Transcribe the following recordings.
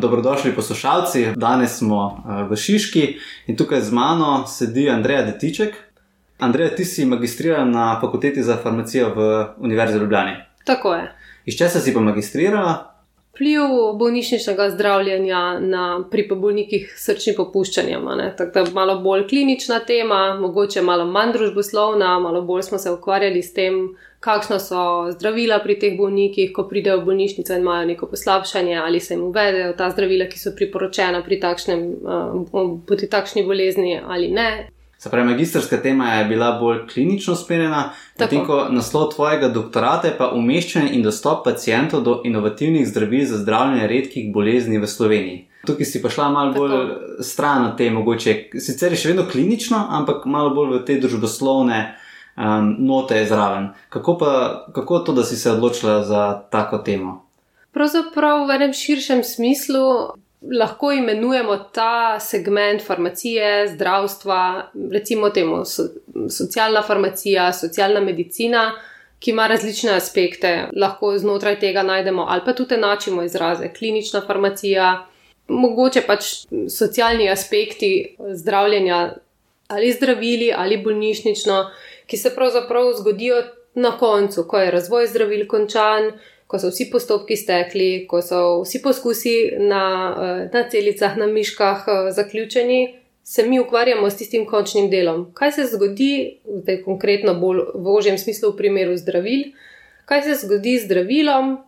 Dobrodošli poslušalci. Danes smo uh, v Šiški in tukaj z mano sedi Andreja Detiček. Andreja, ti si magistrirala na fakulteti za farmacijo v Univerzi v Ljubljani. Tako je. Iz česa si pa magistrirala? Vpliv bolnišničnega zdravljenja na pri bolnikih s srčnim popuščanjem. Tako da malo bolj klinična tema, mogoče malo manj družboslovna, malo bolj smo se ukvarjali s tem, kakšna so zdravila pri teh bolnikih, ko pridejo v bolnišnico in imajo neko poslabšanje, ali se jim uvedejo ta zdravila, ki so priporočena pri, takšnem, uh, pri takšni bolezni ali ne. Se pravi, magistrska tema je bila bolj klinično usmerjena, medtem ko naslov tvojega doktorata je pa umeščanje in dostop pacijentov do inovativnih zdravil za zdravljenje redkih bolezni v Sloveniji. Tukaj si pa šla malo bolj Tako. stran od te mogoče, sicer je še vedno klinično, ampak malo bolj v te družboslovne um, note zraven. Kako pa kako to, da si se odločila za tako temo? Pravzaprav v enem širšem smislu lahko imenujemo ta segment farmacije, zdravstva, recimo temu so, socialna farmacija, socialna medicina, ki ima različne aspekte. Lahko znotraj tega najdemo ali pa tudi enačimo izraze klinična farmacija, mogoče pač socialni aspekti zdravljenja ali zdravili ali bolnišnično, ki se pravzaprav zgodijo na koncu, ko je razvoj zdravil končan ko so vsi postopki stekli, ko so vsi poskusi na, eh, na celicah, na miškah eh, zaključeni, se mi ukvarjamo s tistim končnim delom. Kaj se zgodi, zdaj konkretno bolj v ožjem smislu, v primeru zdravil, kaj se zgodi z zdravilom,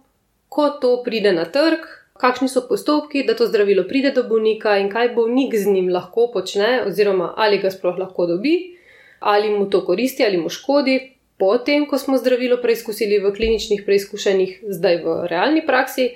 ko to pride na trg. Kakšni so postopki, da to zdravilo pride do bolnika, in kaj bolnik z njim lahko počne, oziroma ali ga sploh lahko dobi, ali mu to koristi, ali mu škodi, potem, ko smo zdravilo preizkusili v kliničnih preizkušanjih, zdaj v realni praksi,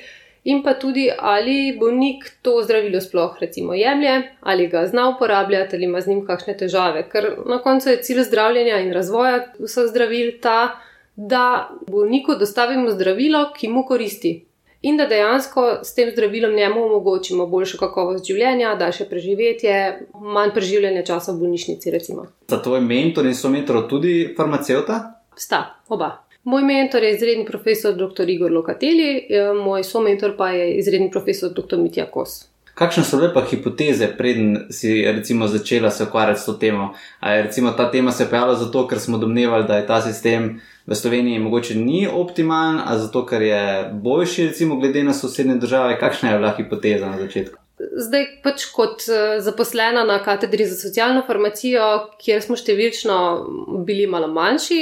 in pa tudi, ali bolnik to zdravilo sploh recimo jemlje, ali ga zna uporabljati, ali ima z njim kakšne težave. Ker na koncu je cilj zdravljenja in razvoja vseh zdravil ta, da bolniku dostavimo zdravilo, ki mu koristi. In da dejansko s tem zdravilom njemu omogočimo boljšo kakovost življenja, daljše preživetje, manj preživljanja časa v bolnišnici. Recimo. Za tvoj mentor in so mentor tudi farmacevta? Sta, oba. Moj mentor je izredni profesor dr. Igor Lokateli, eh, moj somentor pa je izredni profesor dr. Mitja Kos. Kakšne so lepa hipoteze, preden si recimo, začela se ukvarjati s to temo? Ali je ta tema se pojavila zato, ker smo domnevali, da je ta sistem v Sloveniji mogoče ni optimalen, ali zato, ker je boljši, recimo, glede na sosednje države? Kakšna je bila hipoteza na začetku? Zdaj, pač kot eh, zaposlena na katedri za socialno farmacijo, kjer smo številčno bili malo manjši,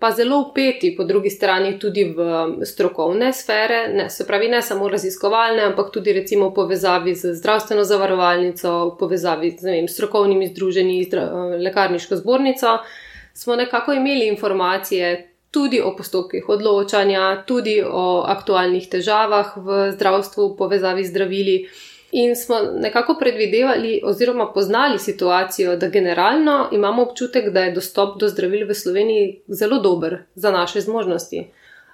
pa zelo upeti po drugi strani tudi v strokovne sfere, ne, se pravi, ne samo raziskovalne, ampak tudi recimo v povezavi z zdravstveno zavarovalnico, v povezavi z vem, strokovnimi združenji, lekarniško zbornico, smo nekako imeli informacije. Tudi o postopkih odločanja, tudi o aktualnih težavah v zdravstvu, povezavi z zdravili. In smo nekako predvidevali, oziroma poznali situacijo, da generalno imamo občutek, da je dostop do zdravil v Sloveniji zelo dober za naše zmožnosti.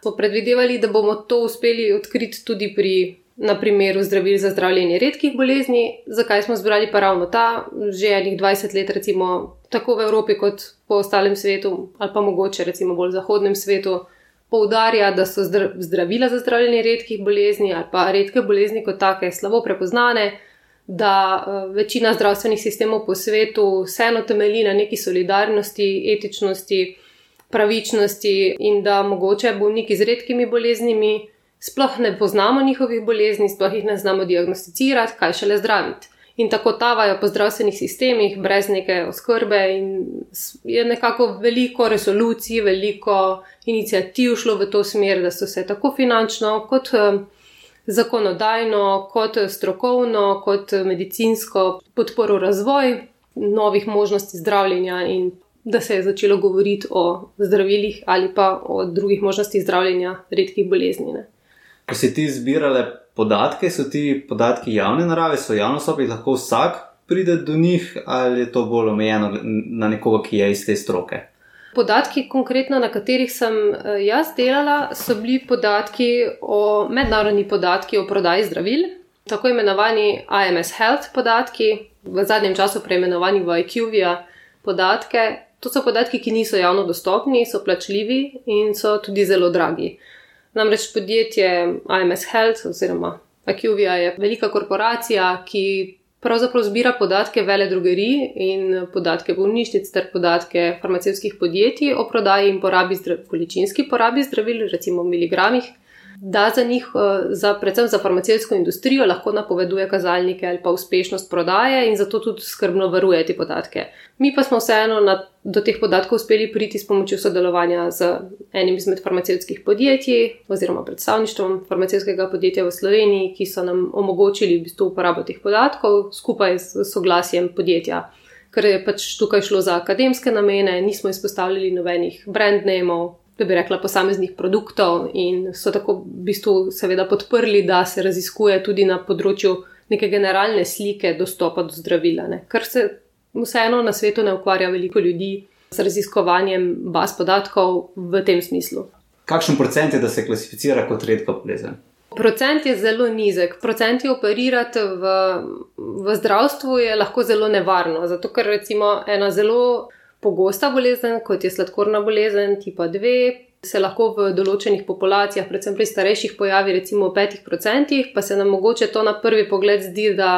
Smo predvidevali, da bomo to uspeli odkriti tudi pri, na primeru zdravil za zdravljenje redkih bolezni. Zakaj smo zbrali pa ravno ta, že enih 20 let, recimo tako v Evropi kot po ostalem svetu, ali pa mogoče recimo bolj zahodnem svetu poudarja, da so zdravila za zdravljenje redkih bolezni ali pa redke bolezni kot take slabo prepoznane, da eh, večina zdravstvenih sistemov po svetu vseeno temelji na neki solidarnosti, etičnosti, pravičnosti in da mogoče bolniki z redkimi boleznimi sploh ne poznamo njihovih bolezni, sploh jih ne znamo diagnosticirati, kaj šele zdraviti in tako tavajo po zdravstvenih sistemih, brez neke oskrbe. Je nekako veliko resolucij, veliko inicijativ šlo v to smer, da so se tako finančno, kot eh, zakonodajno, kot strokovno, kot medicinsko podporo razvoj novih možnosti zdravljenja in da se je začelo govoriti o zdravilih ali pa o drugih možnostih zdravljenja redkih bolezni. Ne. Ko si ti zbirale podatke, so ti podatki javne narave, so javno sobi, lahko vsak pride do njih, ali je to bolj omejeno na nekoga, ki je iz te stroke. Podatki, konkretno na katerih sem eh, jaz delala, so bili podatki o mednarodni podatki o prodaji zdravil, tako imenovani IMS Health podatki, v zadnjem času preimenovani v IQVIA podatke. To so podatki, ki niso javno dostopni, so plačljivi in so tudi zelo dragi. Namreč podjetje IMS Health oziroma IQVIA je velika korporacija, ki pravzaprav zbira podatke vele drugerij in podatke bolnišnic ter podatke farmacevskih podjetij o prodaji in porabi, količinski porabi zdravil, recimo v miligramih da za njih, eh, za, predvsem za farmacijsko industrijo, lahko napoveduje kazalnike ali pa uspešnost prodaje in zato tudi skrbno varuje te podatke. Mi pa smo vseeno na, do teh podatkov uspeli priti s pomočjo sodelovanja z enim izmed farmacijskih podjetij oziroma predstavništvom farmacijskega podjetja v Sloveniji, ki so nam omogočili v bistvu uporabo teh podatkov skupaj s soglasjem podjetja. Ker je pač tukaj šlo za akademske namene, nismo izpostavljali nobenih brand nameov, da bi rekla, posameznih produktov, in so tako v bistvu seveda podprli, da se raziskuje tudi na področju neke generalne slike dostopa do zdravila, ne? ker se vseeno na svetu ne ukvarja veliko ljudi z raziskovanjem baz podatkov v tem smislu. Kakšen procent je, da se klasificira kot redko bolezen? Procent je zelo nizek. Procenti operirati v, v zdravstvu je lahko zelo nevarno, zato ker recimo ena zelo pogosta bolezen, kot je sladkorna bolezen tipa 2, se lahko v določenih populacijah, predvsem pri starejših, pojavi recimo v 5%, pa se nam mogoče to na prvi pogled zdi, da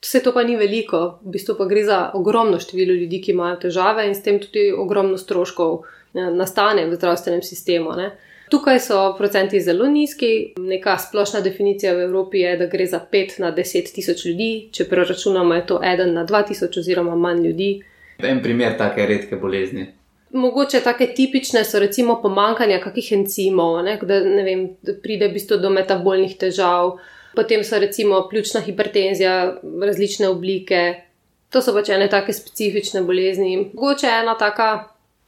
vse to pa ni veliko, v bistvu pa gre za ogromno število ljudi, ki imajo težave in s tem tudi ogromno stroškov eh, nastane v zdravstvenem sistemu. Ne. Tukaj so procenti zelo nizki. Neka splošna definicija v Evropi je, da gre za 5 na 10 tisoč ljudi, če preračunamo, je to 1 na 2 tisoč oziroma manj ljudi. En primer take redke bolezni. Mogoče take tipične so recimo pomankanje kakih encimov, ne, da, ne vem, pride v bistvu do metabolnih težav, potem so recimo pljučna hipertenzija, različne oblike. To so pač ene take specifične bolezni. Mogoče ena taka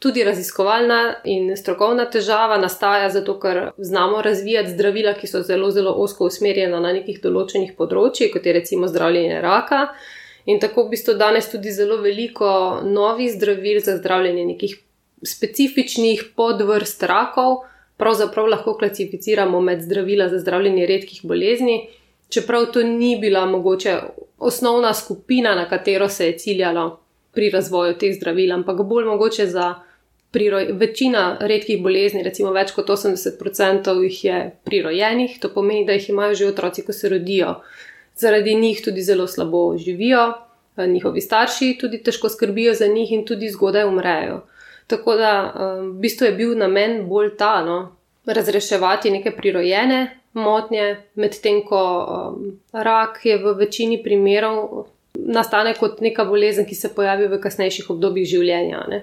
tudi raziskovalna in strokovna težava nastaja zato, ker znamo razvijati zdravila, ki so zelo, zelo osko usmerjena na nekih določenih področjih, kot je recimo zdravljenje raka. In tako v bistvu danes tudi zelo veliko novih zdravil za zdravljenje nekih specifičnih podvrst rakov, pravzaprav lahko klasificiramo med zdravila za zdravljenje redkih bolezni, čeprav to ni bila mogoče osnovna skupina, na katero se je ciljalo pri razvoju teh zdravil, ampak bolj mogoče za. Priroj, večina redkih bolezni, recimo več kot 80%, jih je prirojenih, to pomeni, da jih imajo že otroci, ko se rodijo zaradi njih tudi zelo slabo živijo, eh, njihovi starši tudi težko skrbijo za njih in tudi zgodaj umrejo. Tako da eh, v bistvu je bil namen bolj ta, no, razreševati neke prirojene motnje, medtem ko um, rak je v večini primerov nastane kot neka bolezen, ki se pojavi v kasnejših obdobjih življenja. Ne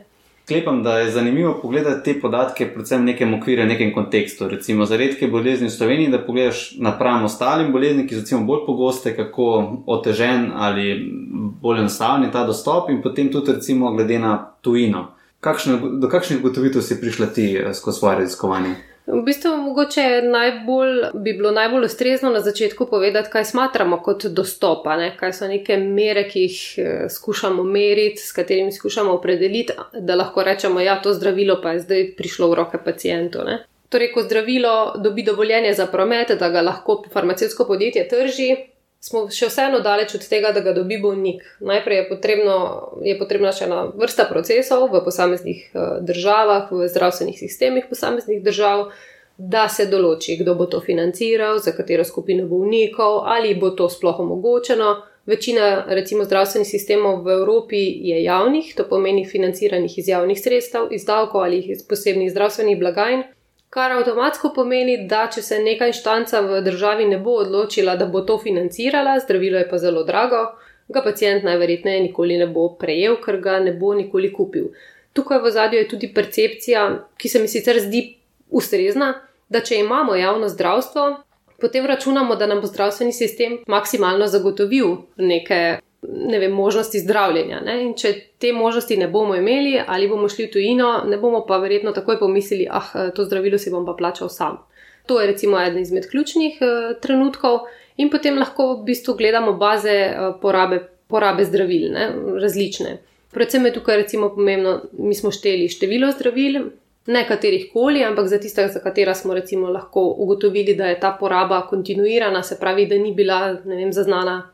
sklepam, da je zanimivo pogledati te podatke, predvsem v nekem okviru, nekem kontekstu. Recimo za redke bolezni v Sloveniji, da pogledaš napram ostalim boleznim, ki so bolj pogoste, kako otežen ali bolj enostaven je ta dostop, in potem tudi recimo glede na tujino. Kakšne, do kakšnih ugotovitev si prišla ti eh, skozi svoje raziskovanje? V bistvu mogoče najbolj, bi bilo najbolj ustrezno na začetku povedati, kaj smatramo kot dostopa, ne? kaj so neke mere, ki jih eh, skušamo meriti, s katerimi skušamo opredeliti, da lahko rečemo, da ja, to zdravilo pa je zdaj prišlo v roke pacijentu. Torej, ko zdravilo dobi dovoljenje za promet, da ga lahko farmacijsko podjetje trži, smo še vseeno daleč od tega, da ga dobi bolnik. Najprej je, potrebno, je potrebna še ena vrsta procesov v posameznih eh, državah, v zdravstvenih sistemih posameznih držav, da se določi, kdo bo to financiral, za katero skupino bolnikov, ali bo to sploh omogočeno. Večina, recimo, zdravstvenih sistemov v Evropi je javnih, to pomeni financiranih iz javnih sredstev, iz davkov ali iz posebnih zdravstvenih blagajn. Kar avtomatsko pomeni, da če se neka inštanca v državi ne bo odločila, da bo to financirala, zdravilo je pa zelo drago, ga pacijent najverjetneje nikoli ne bo prejel, ker ga ne bo nikoli kupil. Tukaj v zadju je tudi percepcija, ki se mi sicer zdi ustrezna, da če imamo javno zdravstvo, potem računamo, da nam bo zdravstveni sistem maksimalno zagotovil neke vem, možnosti zdravljenja. Ne? In če te možnosti ne bomo imeli, ali bomo šli v tujino, ne bomo pa verjetno takoj pomislili, ah, to zdravilo si bom pa plačal sam. To je recimo eden izmed ključnih uh, trenutkov, in potem lahko v bistvu gledamo baze uh, porabe, porabe zdravil, ne? različne. Predvsem je tukaj recimo pomembno, mi smo šteli število zdravil. Ne katerih koli, ampak za tiste, za katera smo lahko ugotovili, da je ta poraba kontinuirana, se pravi, da ni bila vem, zaznana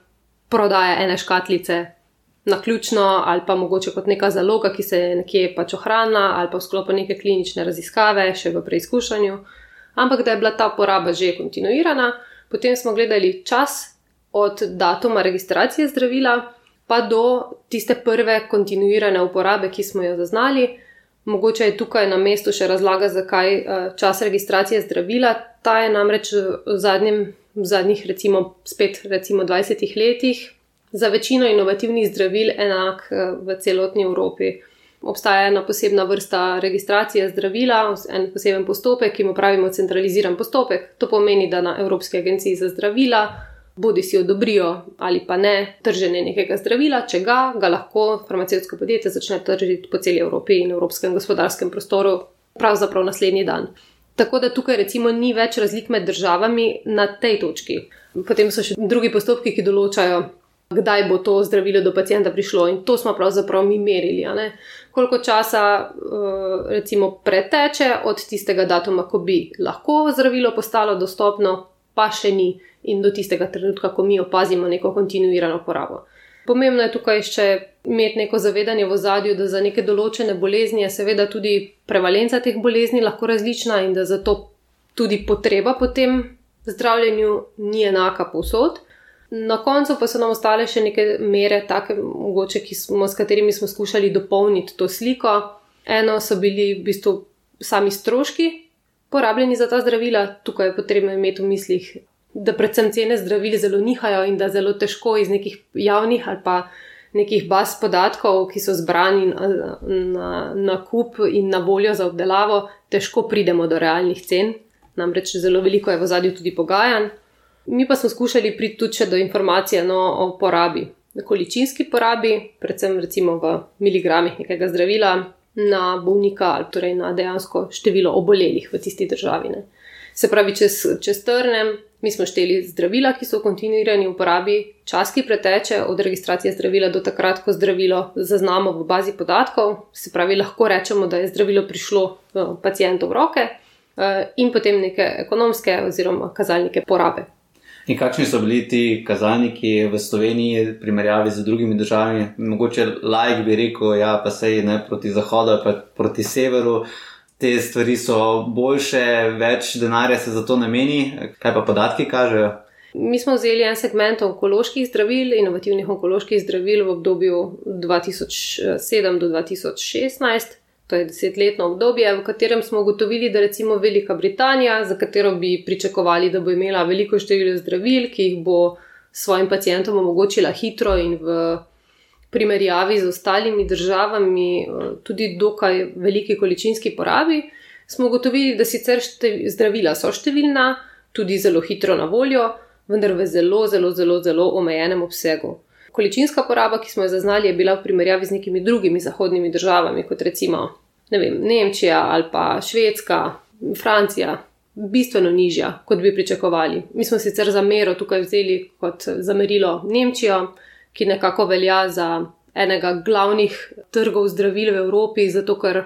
prodaja ene škatlice na ključno, ali pa mogoče kot neka zaloga, ki se je nekje pač ohranila, ali pa v sklopu neke klinične raziskave, še v preizkušanju, ampak da je bila ta poraba že kontinuirana, Potem smo gledali čas od datuma registracije zdravila pa do tiste prve kontinuirane uporabe, ki smo jo zaznali. Mogoče je tukaj na mestu še razlaga, zakaj eh, čas registracije zdravila. Ta je namreč v, zadnjem, v zadnjih, recimo, spet recimo 20 letih za večino inovativnih zdravil enak eh, v celotni Evropi. Obstaja ena posebna vrsta registracije zdravila, en poseben postopek, ki mu pravimo centraliziran postopek. To pomeni, da na Evropski agenciji za zdravila bodi si odobrijo ali pa ne trženje nekega zdravila, če ga, ga lahko farmacevtsko podjetje začne tržiti po celi Evropi in evropskem gospodarskem prostoru, pravzaprav naslednji dan. Tako da tukaj recimo ni več razlik med državami na tej točki. Potem so še drugi postopki, ki določajo, kdaj bo to zdravilo do pacijenta prišlo in to smo pravzaprav mi merili. Koliko časa eh, recimo preteče od tistega datuma, ko bi lahko zdravilo postalo dostopno, pa še ni in do tistega trenutka, ko mi opazimo neko kontinuirano porabo. Pomembno je tukaj še imeti neko zavedanje v zadju, da za neke določene bolezni je seveda tudi prevalenca teh bolezni lahko različna in da zato tudi potreba po tem zdravljenju ni enaka povsod. Na koncu pa so nam ostale še neke mere, take mogoče, smo, s katerimi smo skušali dopolniti to sliko. Eno so bili v bistvu sami stroški porabljeni za ta zdravila, tukaj je potrebno imeti v mislih da predvsem cene zdravil zelo nihajo in da zelo težko iz nekih javnih ali pa nekih baz podatkov, ki so zbrani na, na, na kup in na voljo za obdelavo, težko pridemo do realnih cen. Namreč zelo veliko je v zadju tudi pogajanj. Mi pa smo skušali priti tudi do informacije no, o porabi, o količinski porabi, predvsem recimo v miligramih nekega zdravila na bolnika torej na dejansko število obolelih v tisti državi. Ne. Se pravi, če strnem, mi smo šteli zdravila, ki so v kontinuirani uporabi, čas, ki preteče od registracije zdravila do takrat, ko zdravilo zaznamo v bazi podatkov. Se pravi, lahko rečemo, da je zdravilo prišlo pacijentu v roke, eh, in potem neke ekonomske oziroma kazalnike porabe. In kakšni so bili ti kazalniki v Sloveniji, v primerjavi z drugimi državami? Mogoče lajk bi rekel, ja, pa sej ne proti zahodu, pa proti severu te stvari so boljše, več denarja se za to nameni, kaj pa podatki kažejo. Mi smo vzeli en segment onkoloških zdravil, inovativnih onkoloških zdravil v obdobju 2007 do 2016. To je desetletno obdobje, v katerem smo ugotovili, da recimo Velika Britanija, za katero bi pričakovali, da bo imela veliko število zdravil, ki jih bo svojim pacijentom omogočila hitro in v primerjavi z ostalimi državami, eh, tudi dokaj veliki količinski porabi, smo ugotovili, da sicer zdravila so številna, tudi zelo hitro na voljo, vendar v zelo, zelo, zelo, zelo omejenem obsegu. Količinska poraba, ki smo jo zaznali, je bila v primerjavi z nekimi drugimi zahodnimi državami, kot recimo vem, Nemčija ali pa Švedska, Francija, bistveno nižja, kot bi pričakovali. Mi smo sicer za mero tukaj vzeli kot zamerilo Nemčijo, ki nekako velja za enega glavnih trgov zdravil v Evropi, zato ker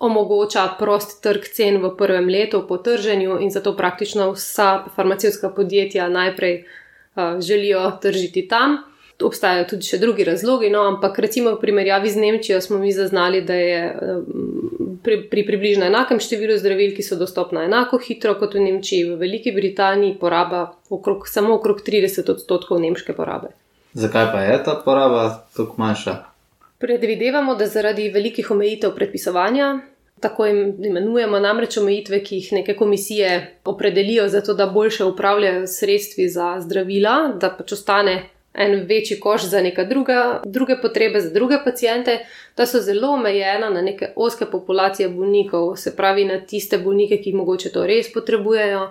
omogoča prost trg cen v prvem letu po trženju in zato praktično vsa farmacijska podjetja najprej uh, želijo tržiti tam. Obstajajo tudi še drugi razlogi, no, ampak recimo v primerjavi z Nemčijo smo mi zaznali, da je pri, pri približno enakem številu zdravil, ki so dostopna enako hitro kot v Nemčiji, v Veliki Britaniji poraba okrog, samo okrog 30 odstotkov nemške porabe. Zakaj pa je ta poraba tako manjša? Predvidevamo, da zaradi velikih omejitev predpisovanja, tako imenujemo namreč omejitve, ki jih neke komisije opredelijo za to, da boljše upravljajo sredstvi za zdravila, da pač ostane en večji koš za neke druga, druge potrebe, za druge pacijente, da so zelo omejena na neke oske populacije bolnikov, se pravi na tiste bolnike, ki mogoče to res potrebujejo.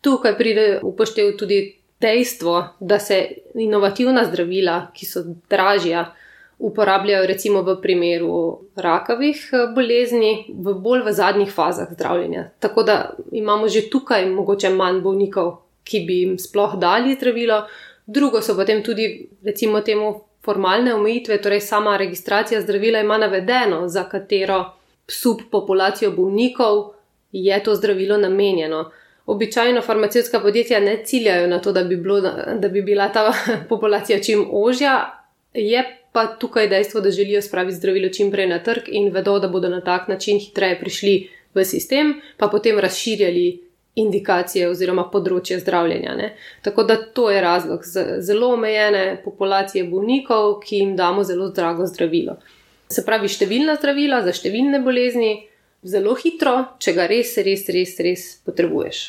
Tukaj pride upoštev tudi dejstvo, da se inovativna zdravila, ki so dražja, uporabljajo recimo v primeru rakavih eh, bolezni, v bolj v zadnjih fazah zdravljenja. Tako da imamo že tukaj mogoče manj bolnikov, ki bi jim sploh dali zdravilo. Drugo so potem tudi, recimo, temu formalne omejitve, torej sama registracija zdravila ima navedeno, za katero subpopulacijo bolnikov je to zdravilo namenjeno običajno farmacijska podjetja ne ciljajo na to, da bi, bilo, da bi bila ta populacija čim ožja, je pa tukaj dejstvo, da želijo spraviti zdravilo čim prej na trg in vedo, da bodo na tak način hitreje prišli v sistem, pa potem razširjali indikacije oziroma področje zdravljenja. Ne. Tako da to je razlog za zelo omejene populacije bolnikov, ki jim damo zelo drago zdravilo. Se pravi, številna zdravila za številne bolezni, zelo hitro, če ga res, res, res, res potrebuješ.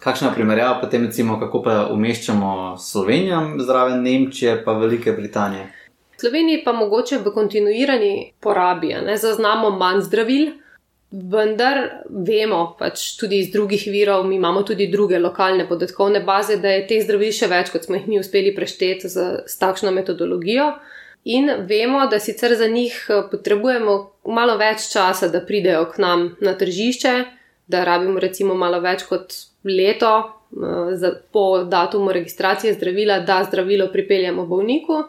Kakšna primerjava potem, recimo, kako pa umeščamo Slovenijo zraven Nemčije, pa Velike Britanije? V Sloveniji pa mogoče v kontinuirani porabi, ne zaznamo manj zdravil, vendar vemo pač tudi iz drugih virov, mi imamo tudi druge lokalne podatkovne baze, da je teh zdravil še več, kot smo jih mi uspeli prešteti z, z takšno metodologijo. In vemo, da sicer za njih eh, potrebujemo malo več časa, da pridejo k nam na tržišče, da rabimo recimo malo več kot leto eh, po datumu registracije zdravila, da zdravilo pripeljemo bolniku.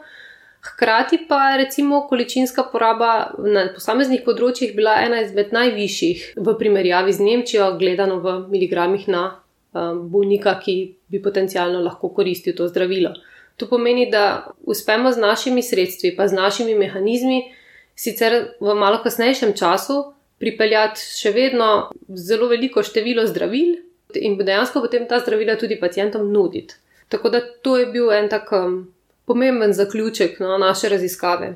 Hkrati pa recimo količinska poraba na posameznih področjih bila ena izmed najvišjih v primerjavi z Nemčijo, gledano v miligramih na eh, bolnika, ki bi potencialno lahko koristil to zdravilo. To pomeni, da uspemo z našimi sredstvi, pa z našimi mehanizmi, sicer v malo kasnejšem času, pripeljati še vedno zelo veliko število zdravil in dejansko potem ta zdravila tudi pacijentom nuditi. Tako da to je bil en tak um, pomemben zaključek no, naše raziskave.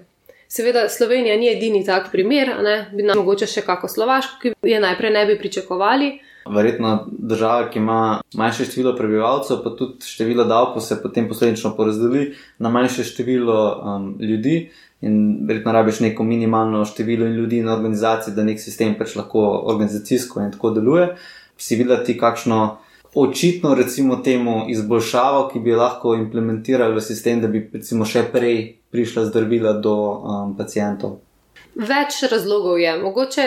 Seveda, Slovenija ni edini tak primer, ne? bi nam mogoče še kako Slovaško, ki je najprej ne bi pričakovali. Verjetno država, ki ima manjše število prebivalcev, pa tudi število davkov se potem posledično porazdeli na manjše število um, ljudi. In verjetno rabiš neko minimalno število ljudi in organizacij, da nek sistem pač lahko organizacijsko in tako deluje. Si videti kakšno očitno, recimo, temu izboljšavo, ki bi lahko implementirali v sistem, da bi recimo še prej prišla zdravila do um, pacijentov. Več razlogov je. Mogoče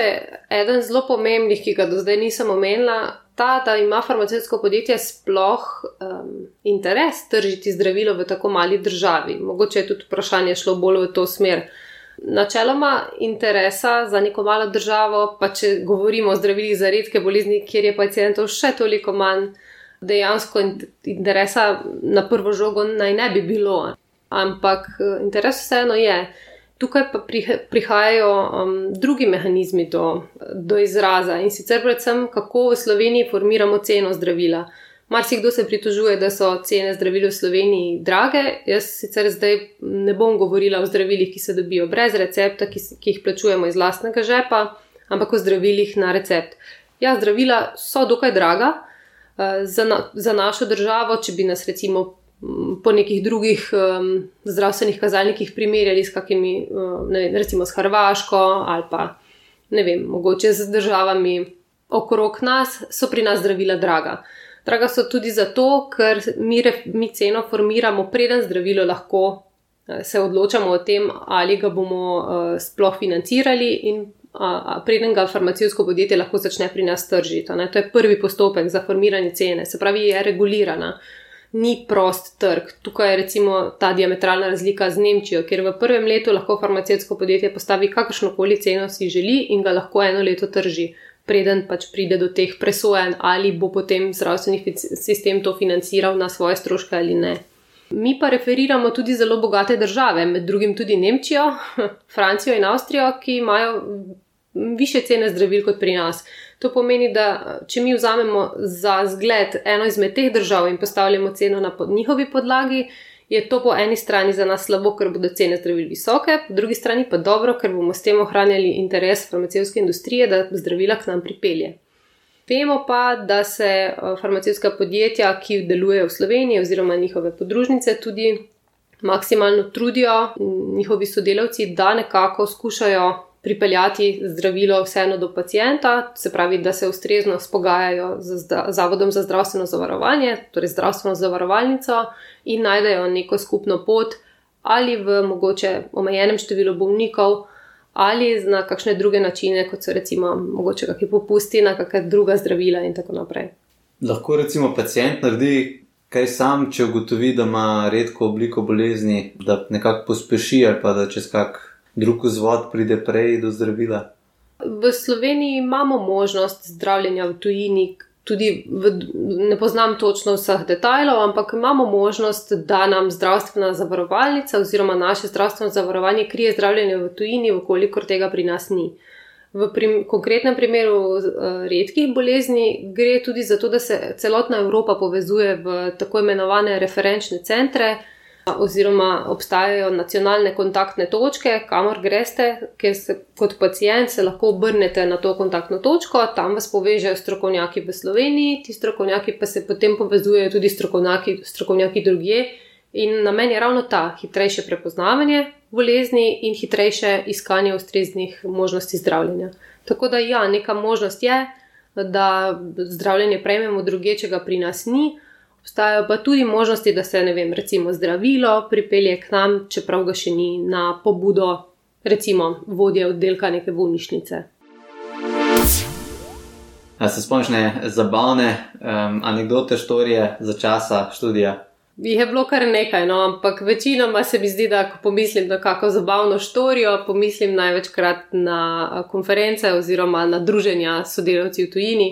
eden zelo pomembnih, ki ga do zdaj nisem omenila, ta, da ima farmacevtsko podjetje sploh um, interes tržiti zdravilo v tako mali državi. Mogoče je tudi vprašanje šlo bolj v to smer. Načeloma interesa za neko malo državo, pa če govorimo o zdravilih za redke bolezni, kjer je pacijentov še toliko manj, dejansko interesa na prvo žogo naj ne bi bilo. Ampak eh, interes vseeno je. Tukaj pa prihajajo um, drugi mehanizmi do, do izraza in sicer predvsem, kako v Sloveniji formiramo ceno zdravila. Marsikdo se pritožuje, da so cene zdravil v Sloveniji drage. Jaz sicer zdaj ne bom govorila o zdravilih, ki se dobijo brez recepta, ki, ki jih plačujemo iz lastnega žepa, ampak o zdravilih na recept. Ja, zdravila so dokaj draga uh, za, na, za našo državo, če bi nas recimo po nekih drugih um, zdravstvenih kazalnikih primerjali s kakimi, um, vem, recimo s Hrvaško ali pa ne vem, mogoče z državami okrog nas, so pri nas zdravila draga. Draga so tudi zato, ker mi, mi ceno formiramo, preden zdravilo lahko uh, se odločamo o tem, ali ga bomo uh, sploh financirali in uh, preden ga farmacijsko podjetje lahko začne pri nas tržiti. To je prvi postopek za formiranje cene, se pravi, je regulirana. Uh, ni prost trg. Tukaj je recimo ta diametralna razlika z Nemčijo, kjer v prvem letu lahko farmacijsko podjetje postavi kakršno koli ceno si želi in ga lahko eno leto trži, preden pač pride do teh presojen, ali bo potem zdravstveni sistem to financiral na svoje stroške ali ne. Mi pa referiramo tudi zelo bogate države, med drugim tudi Nemčijo, Francijo in Avstrijo, ki imajo više cene zdravil kot pri nas. To pomeni, da če mi vzamemo za zgled eno izmed teh držav in postavljamo ceno na pod njihovi podlagi, je to po eni strani za nas slabo, ker bodo cene zdravil visoke, po drugi strani pa dobro, ker bomo s tem ohranjali interes farmacevtske industrije, da zdravila k nam pripelje. Vemo pa, da se eh, farmacevtska podjetja, ki delujejo v Sloveniji oziroma njihove podružnice, tudi maksimalno trudijo, njihovi sodelavci, da nekako skušajo pripeljati zdravilo vseeno do pacijenta, se pravi, da se ustrezno spogajajo z Zavodom za zdravstveno zavarovanje, torej zdravstveno zavarovalnico in najdejo neko skupno pot ali v mogoče omejenem številu bolnikov. Ali na kakšne druge načine, kot so recimo mogoče kakšne popusti na kakšne druga zdravila, in tako naprej. Lahko recimo pacijent naredi kaj sam, če ugotovi, da ima redko obliko bolezni, da nekako pospeši ali pa da čez kak drug vzvod pride prej do zdravila? V Sloveniji imamo možnost zdravljenja v tujini. Tudi v, ne poznam točno vseh detajlov, ampak imamo možnost, da nam zdravstvena zavarovalnica oziroma naše zdravstveno zavarovanje krije zdravljenje v tujini, ukolikor tega pri nas ni. V prim, konkretnem primeru uh, redkih bolezni gre tudi za to, da se celotna Evropa povezuje v tako imenovane referenčne centre, oziroma obstajajo nacionalne kontaktne točke, kamor greste, ker se kot pacijent se lahko obrnete na to kontaktno točko, tam vas povežejo strokovnjaki v Sloveniji, ti strokovnjaki pa se potem povezujejo tudi strokovnjaki, strokovnjaki drugje. In namen je ravno ta hitrejše prepoznavanje bolezni in hitrejše iskanje ustreznih možnosti zdravljenja. Tako da, ja, neka možnost je, da zdravljenje prejmemo druge, če ga pri nas ni. Obstajajo pa tudi možnosti, da se, ne vem, recimo zdravilo pripelje k nam, čeprav ga še ni na pobudo, recimo vodje oddelka neke bolnišnice. A se spomniš zabavne um, anekdote, štorije za časa študija? Jih je bilo kar nekaj, no, ampak večinoma se mi zdi, da ko pomislim na kakšno zabavno štorijo, pomislim največkrat na konference oziroma na druženja sodelavci v tujini.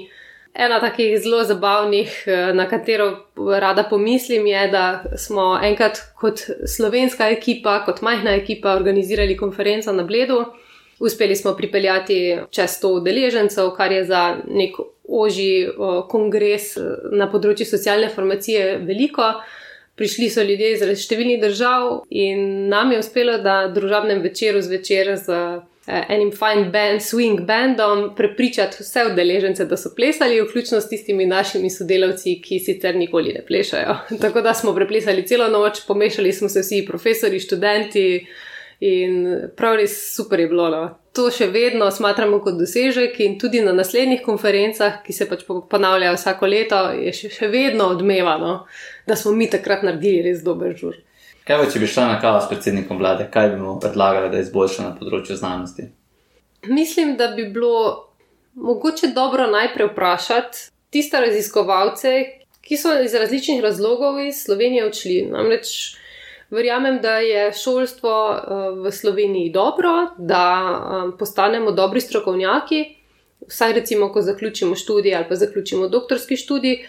Ena takih zelo zabavnih, eh, na katero rada pomislim, je, da smo enkrat kot slovenska ekipa, kot majhna ekipa, organizirali konferenco na Bledu. Uspeli smo pripeljati čez 100 udeležencev, kar je za nek oži kongres eh, na področju socialne formacije veliko. Prišli so ljudje iz številnih držav in nam je uspelo, da družabnem večeru zvečer z Eh, enim fine band, swing bandom, prepričati vse udeležence, da so plesali, vključno s tistimi našimi sodelavci, ki sicer nikoli ne plešajo. Tako da smo preplesali celo noč, pomešali smo se vsi profesori, študenti in prav res super je bilo. No. To še vedno smatramo kot dosežek in tudi na naslednjih konferencah, ki se pač ponavljajo vsako leto, je še, še vedno odmevano, da smo mi takrat naredili res dober žur. Kaj pa, če bi šla na kavo s predsednikom vlade, kaj bi mu predlagali, da izboljša na področju znanosti? Mislim, da bi bilo mogoče dobro najprej vprašati tiste raziskovalce, ki so iz različnih razlogov iz Slovenije odšli. Namreč verjamem, da je šolstvo eh, v Sloveniji dobro, da eh, postanemo dobri strokovnjaki, vsaj recimo, ko zaključimo študij ali pa zaključimo doktorski študij.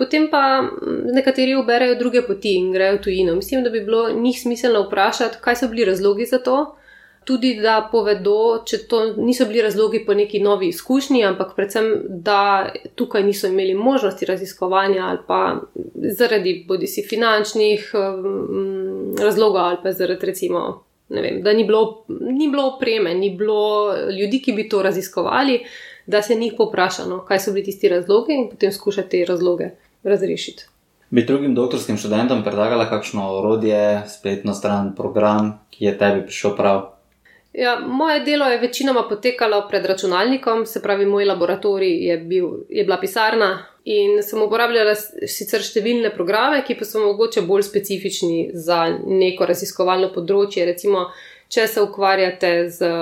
Potem pa mm, nekateri uberajo druge poti in grejo tujino. Mislim, da bi bilo njih smiselno vprašati, kaj so bili razlogi za to. Tudi da povedo, če to niso bili razlogi po neki novi izkušnji, ampak predvsem, da tukaj niso imeli možnosti raziskovanja ali pa zaradi bodi si finančnih um, razlogov ali pa zaradi recimo, vem, da ni bilo, ni bilo opreme, ni bilo ljudi, ki bi to raziskovali, da se njih poprašano, kaj so bili tisti razlogi in potem skušati te razloge razrešiti. Bi drugim doktorskim študentom predlagala kakšno orodje, spletno stran, program, ki je tebi prišel prav? Ja, moje delo je večinoma potekalo pred računalnikom, se pravi, moj laboratorij je, bil, je bila pisarna in sem uporabljala sicer številne programe, ki pa so mogoče bolj specifični za neko raziskovalno področje. Recimo, če se ukvarjate z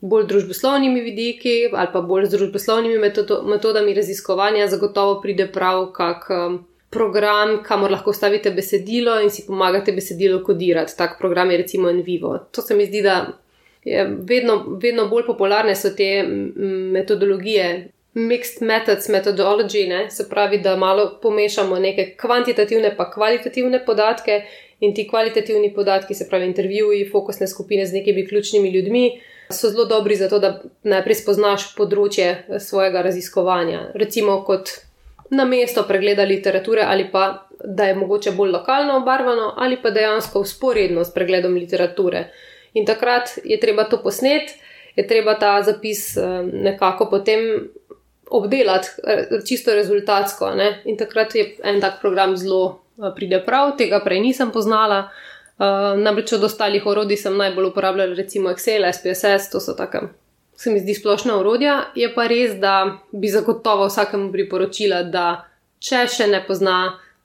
bolj družboslovnimi vidiki ali pa bolj z družboslovnimi metodo, metodami raziskovanja, zagotovo pride prav kak um, program, kamor lahko stavite besedilo in si pomagate besedilo kodirati. Tak program je recimo Envivo. To se mi zdi, da je vedno, vedno bolj popularne so te metodologije. Mixed methods methodology, ne? se pravi, da malo pomešamo neke kvantitativne pa kvalitativne podatke in ti kvalitativni podatki, se pravi intervjuji, fokusne skupine z nekimi ključnimi ljudmi, so zelo dobri za to, da najprej spoznaš področje eh, svojega raziskovanja. Recimo kot na mesto pregleda literature ali pa da je mogoče bolj lokalno obarvano ali pa dejansko usporedno s pregledom literature. In takrat je treba to posnet, je treba ta zapis eh, nekako potem obdelati, eh, čisto rezultatsko. Ne? In takrat je en tak program zelo pride prav, tega prej nisem poznala. Uh, namreč od ostalih orodij sem najbolj uporabljala recimo Excel, SPSS, to so tako, se mi zdi splošna orodja. Je pa res, da bi zagotovo vsakemu priporočila, da če še ne pozna,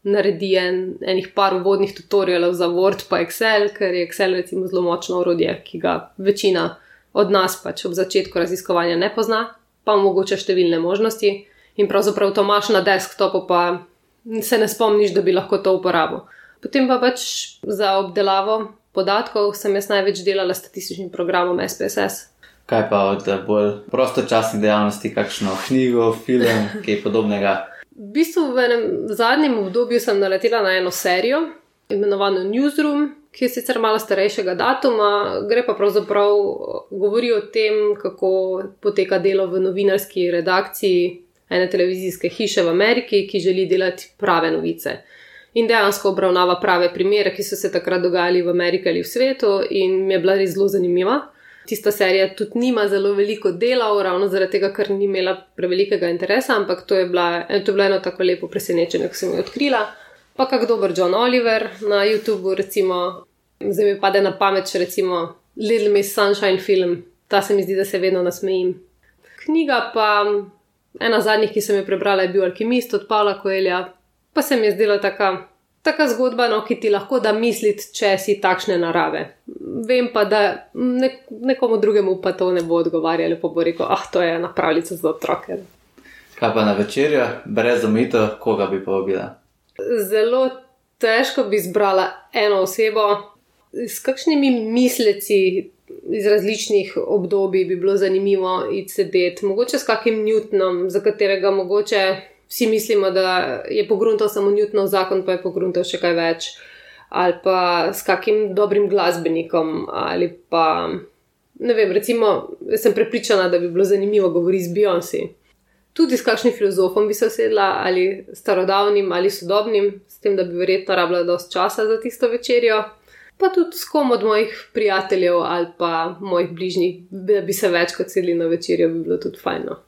naredi en, enih par uvodnih tutorialov za Word pa Excel, ker je Excel recimo zelo močno orodje, ki ga večina od nas pač ob začetku raziskovanja ne pozna, pa omogoča številne možnosti in pravzaprav to imaš na desktopu, pa se ne spomniš, da bi lahko to uporabil. Potem pa pač za obdelavo podatkov sem jaz največ delala s statističnim programom SPSS. Kaj pa od bolj prostočasnih dejavnosti, kakšno knjigo, film, kaj podobnega? V bistvu v enem zadnjem obdobju sem naletela na eno serijo, imenovano Newsroom, ki je sicer malo starejšega datuma, gre pa pravzaprav govori o tem, kako poteka delo v novinarski redakciji ene televizijske hiše v Ameriki, ki želi delati prave novice. In dejansko obravnava prave primere, ki so se takrat dogajali v Ameriki ali v svetu, in mi je bila res zelo zanimiva. Tista serija tudi nima zelo veliko dela, ravno zaradi tega, ker ni imela prevelikega interesa, ampak to je, bila, to je bilo eno tako lepo presenečenje, ko sem jo odkrila pa kak dober John Oliver na YouTubu, recimo, zdaj mi pade na pamet, če recimo Little Miss Sunshine film, ta se mi zdi, da se vedno nasmejim. Knjiga pa, ena zadnjih, ki sem jo prebrala, je bil Alkimist od Pavla Koelja, pa se mi je zdela taka. Taka zgodba, no, ki ti lahko da misliti, če si takšne narave. Vem pa, da nek, nekomu drugemu pa to ne bo odgovarjalo, pa bo rekel: Ah, to je ena pravljica za otroke. Kaj pa na večerjo, brez omitev, koga bi povabila? zelo težko bi izbrala eno osebo, s kakšnimi misleci iz različnih obdobij bi bilo zanimivo iti sedeti. Mogoče s kakim Newtonom, za katerega mogoče vsi mislimo, da je pogruntal samo Newtonov zakon, pa je pogruntal še kaj več. Ali pa s kakim dobrim glasbenikom, ali pa ne vem, recimo, sem prepričana, da bi bilo zanimivo govoriti z Beyoncé tudi s kakšnim filozofom bi se sedla, ali starodavnim ali sodobnim, s tem, da bi verjetno rabila dosti časa za tisto večerjo. Pa tudi s kom od mojih prijateljev ali pa mojih bližnjih, da bi se večkrat sedli na večerjo, bi bilo tudi fajno.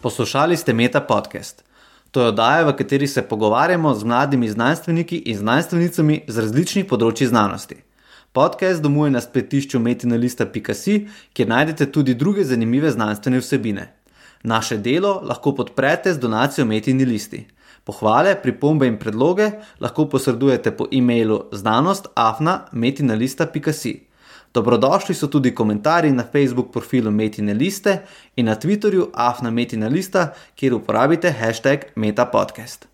Poslušali ste Meta podcast. To je oddaja, v kateri se pogovarjamo z mladimi znanstveniki in znanstvenicami z različnih področji znanosti. Podcast domuje na spletišču metinalista.si, kjer najdete tudi druge zanimive znanstvene vsebine. Naše delo lahko podprete z donacijo Metini listi. Pohvale, pripombe in predloge lahko posredujete po e-mailu znanost.afna.metinalista.si. Dobrodošli so tudi komentarji na Facebook profilu Metine liste in na Twitterju afna.metinalista, kjer uporabite hashtag metapodcast.